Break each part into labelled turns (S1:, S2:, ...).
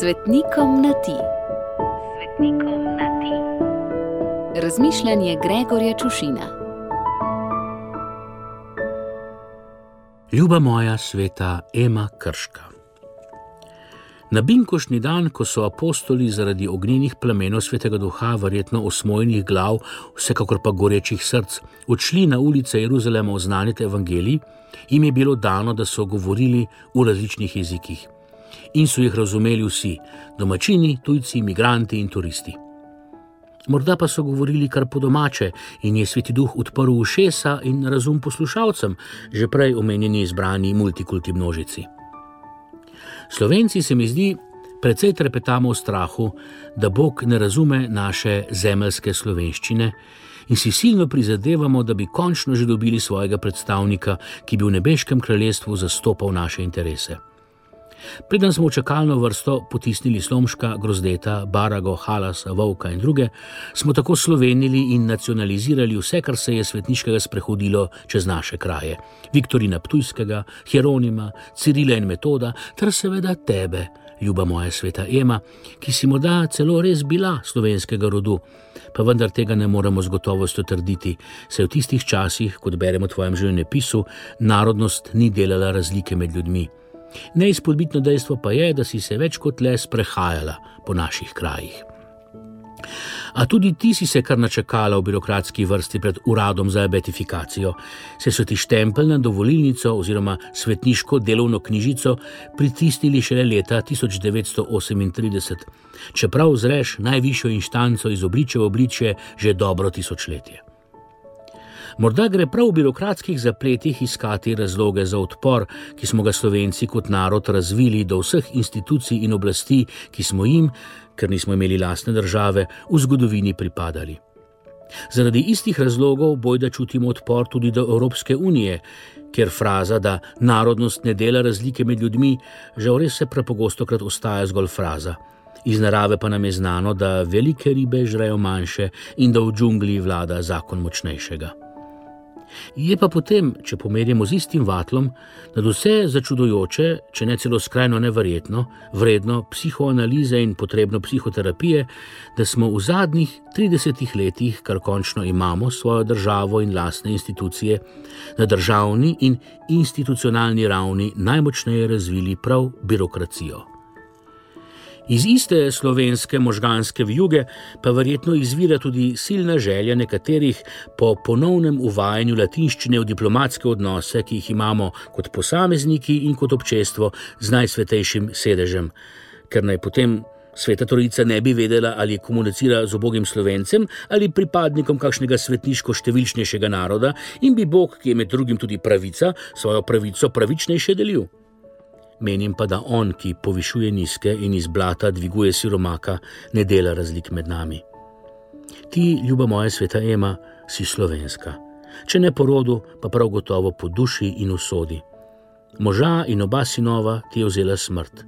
S1: Svetnikom na ti. Svetnikom na ti. Razmišljanje Gregorja Čušina.
S2: Ljuba moja sveta Ema Krška. Na binkošni dan, ko so apostoli zaradi ognjenih plamenov svetega duha, verjetno osmojnih glav, vsekakor pa gorečih src, odšli na ulice Jeruzalema oznaniti evangelij, jim je bilo dano, da so govorili v različnih jezikih. In so jih razumeli vsi: domačini, tujci, imigranti in turisti. Morda pa so govorili kar po domače in je sveti duh odprl ušesa in razum poslušalcem, že prej omenjeni izbrani multikulti množici. Slovenci se mi zdi, precej trepetamo v strahu, da Bog ne razume naše zemeljske slovenščine in si silno prizadevamo, da bi končno že dobili svojega predstavnika, ki bi v nebeškem kraljestvu zastopal naše interese. Preden smo v čakalno vrsto potisnili Slomška, Grozdeta, Barago, Halasa, Vovka in druge, smo tako slovenili in nacionalizirali vse, kar se je svetniškega sprehodilo čez naše kraje: Viktorina Ptujskega, Hieronima, Cirila in Metoda, ter seveda tebe, ljuba moja sveta Ema, ki si morda celo res bila slovenskega rodu. Pa vendar tega ne moremo z gotovostjo trditi, saj v tistih časih, kot beremo v tvojem življenjepisu, narodnost ni delala razlike med ljudmi. Neizpodbitno dejstvo pa je, da si se več kot le sprehajala po naših krajih. A tudi ti si se kar načakala v birokratski vrsti pred uradom za beatifikacijo, se so ti štempelj na dovolilnico oziroma svetniško delovno knjižico pritisnili šele leta 1938, čeprav zreš najvišjo inštanco iz obliče v obliče že dobro tisočletje. Morda gre prav v birokratskih zapletih iskati razloge za odpor, ki smo ga slovenci kot narod razvili do vseh institucij in oblasti, ki smo jim, ker nismo imeli lastne države, v zgodovini pripadali. Zaradi istih razlogov bojda čutimo odpor tudi do Evropske unije, ker fraza, da narodnost ne dela razlike med ljudmi, žal res se prepogosto krat ostaja zgolj fraza. Iz narave pa nam je znano, da velike ribe žrejo manjše in da v džungli vlada zakon močnejšega. Je pa potem, če pomerjamo z istim vatlom, da vse začudujoče, če ne celo skrajno neverjetno, vredno psihoanalize in potrebno psihoterapije, da smo v zadnjih 30 letih, kar končno imamo svojo državo in lastne institucije, na državni in institucionalni ravni najmočneje razvili prav birokracijo. Iz iste slovenske možganske vjuge pa verjetno izvira tudi silna želja nekaterih po ponovnem uvajanju latinščine v diplomatske odnose, ki jih imamo kot posamezniki in kot občestvo z najsvetejšim sedežem, ker naj potem. Sveta Trojica ne bi vedela, ali komunicira z obogim slovencem ali pripadnikom kakšnega svetniško-številčnejšega naroda, in bi Bog, ki je med drugim tudi pravica, svojo pravico pravičnejše delil. Menim pa, da on, ki povišuje nizke in iz blata dviguje siromaka, ne dela razlik med nami. Ti, ljuba moja sveta Ema, si slovenska. Če ne po rodu, pa prav gotovo po duši in usodi. Moža in oba sinova ti je vzela smrt.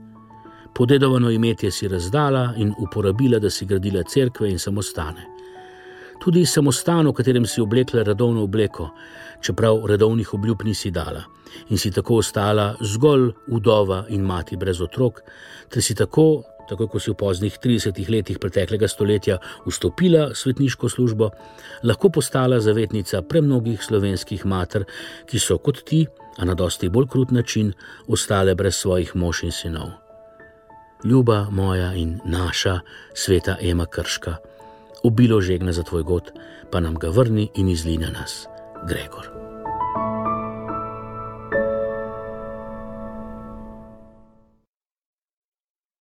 S2: Podedovano imetje si razdala in uporabila, da si gradila cerkve in samostane. Tudi samostan, v katerem si oblekla redovno obleko, čeprav redovnih obljub nisi dala in si tako ostala zgolj udova in mati brez otrok, ter si tako, tako kot si v poznih 30 letih preteklega stoletja vstopila v svetniško službo, lahko postala zavetnica premnogih slovenskih mater, ki so kot ti, a na dosti bolj krut način, ostale brez svojih mož in sinov. Ljuba moja in naša sveta Ema Krška, obilo žegna za tvoj god, pa nam ga vrni in izline nas, Gregor.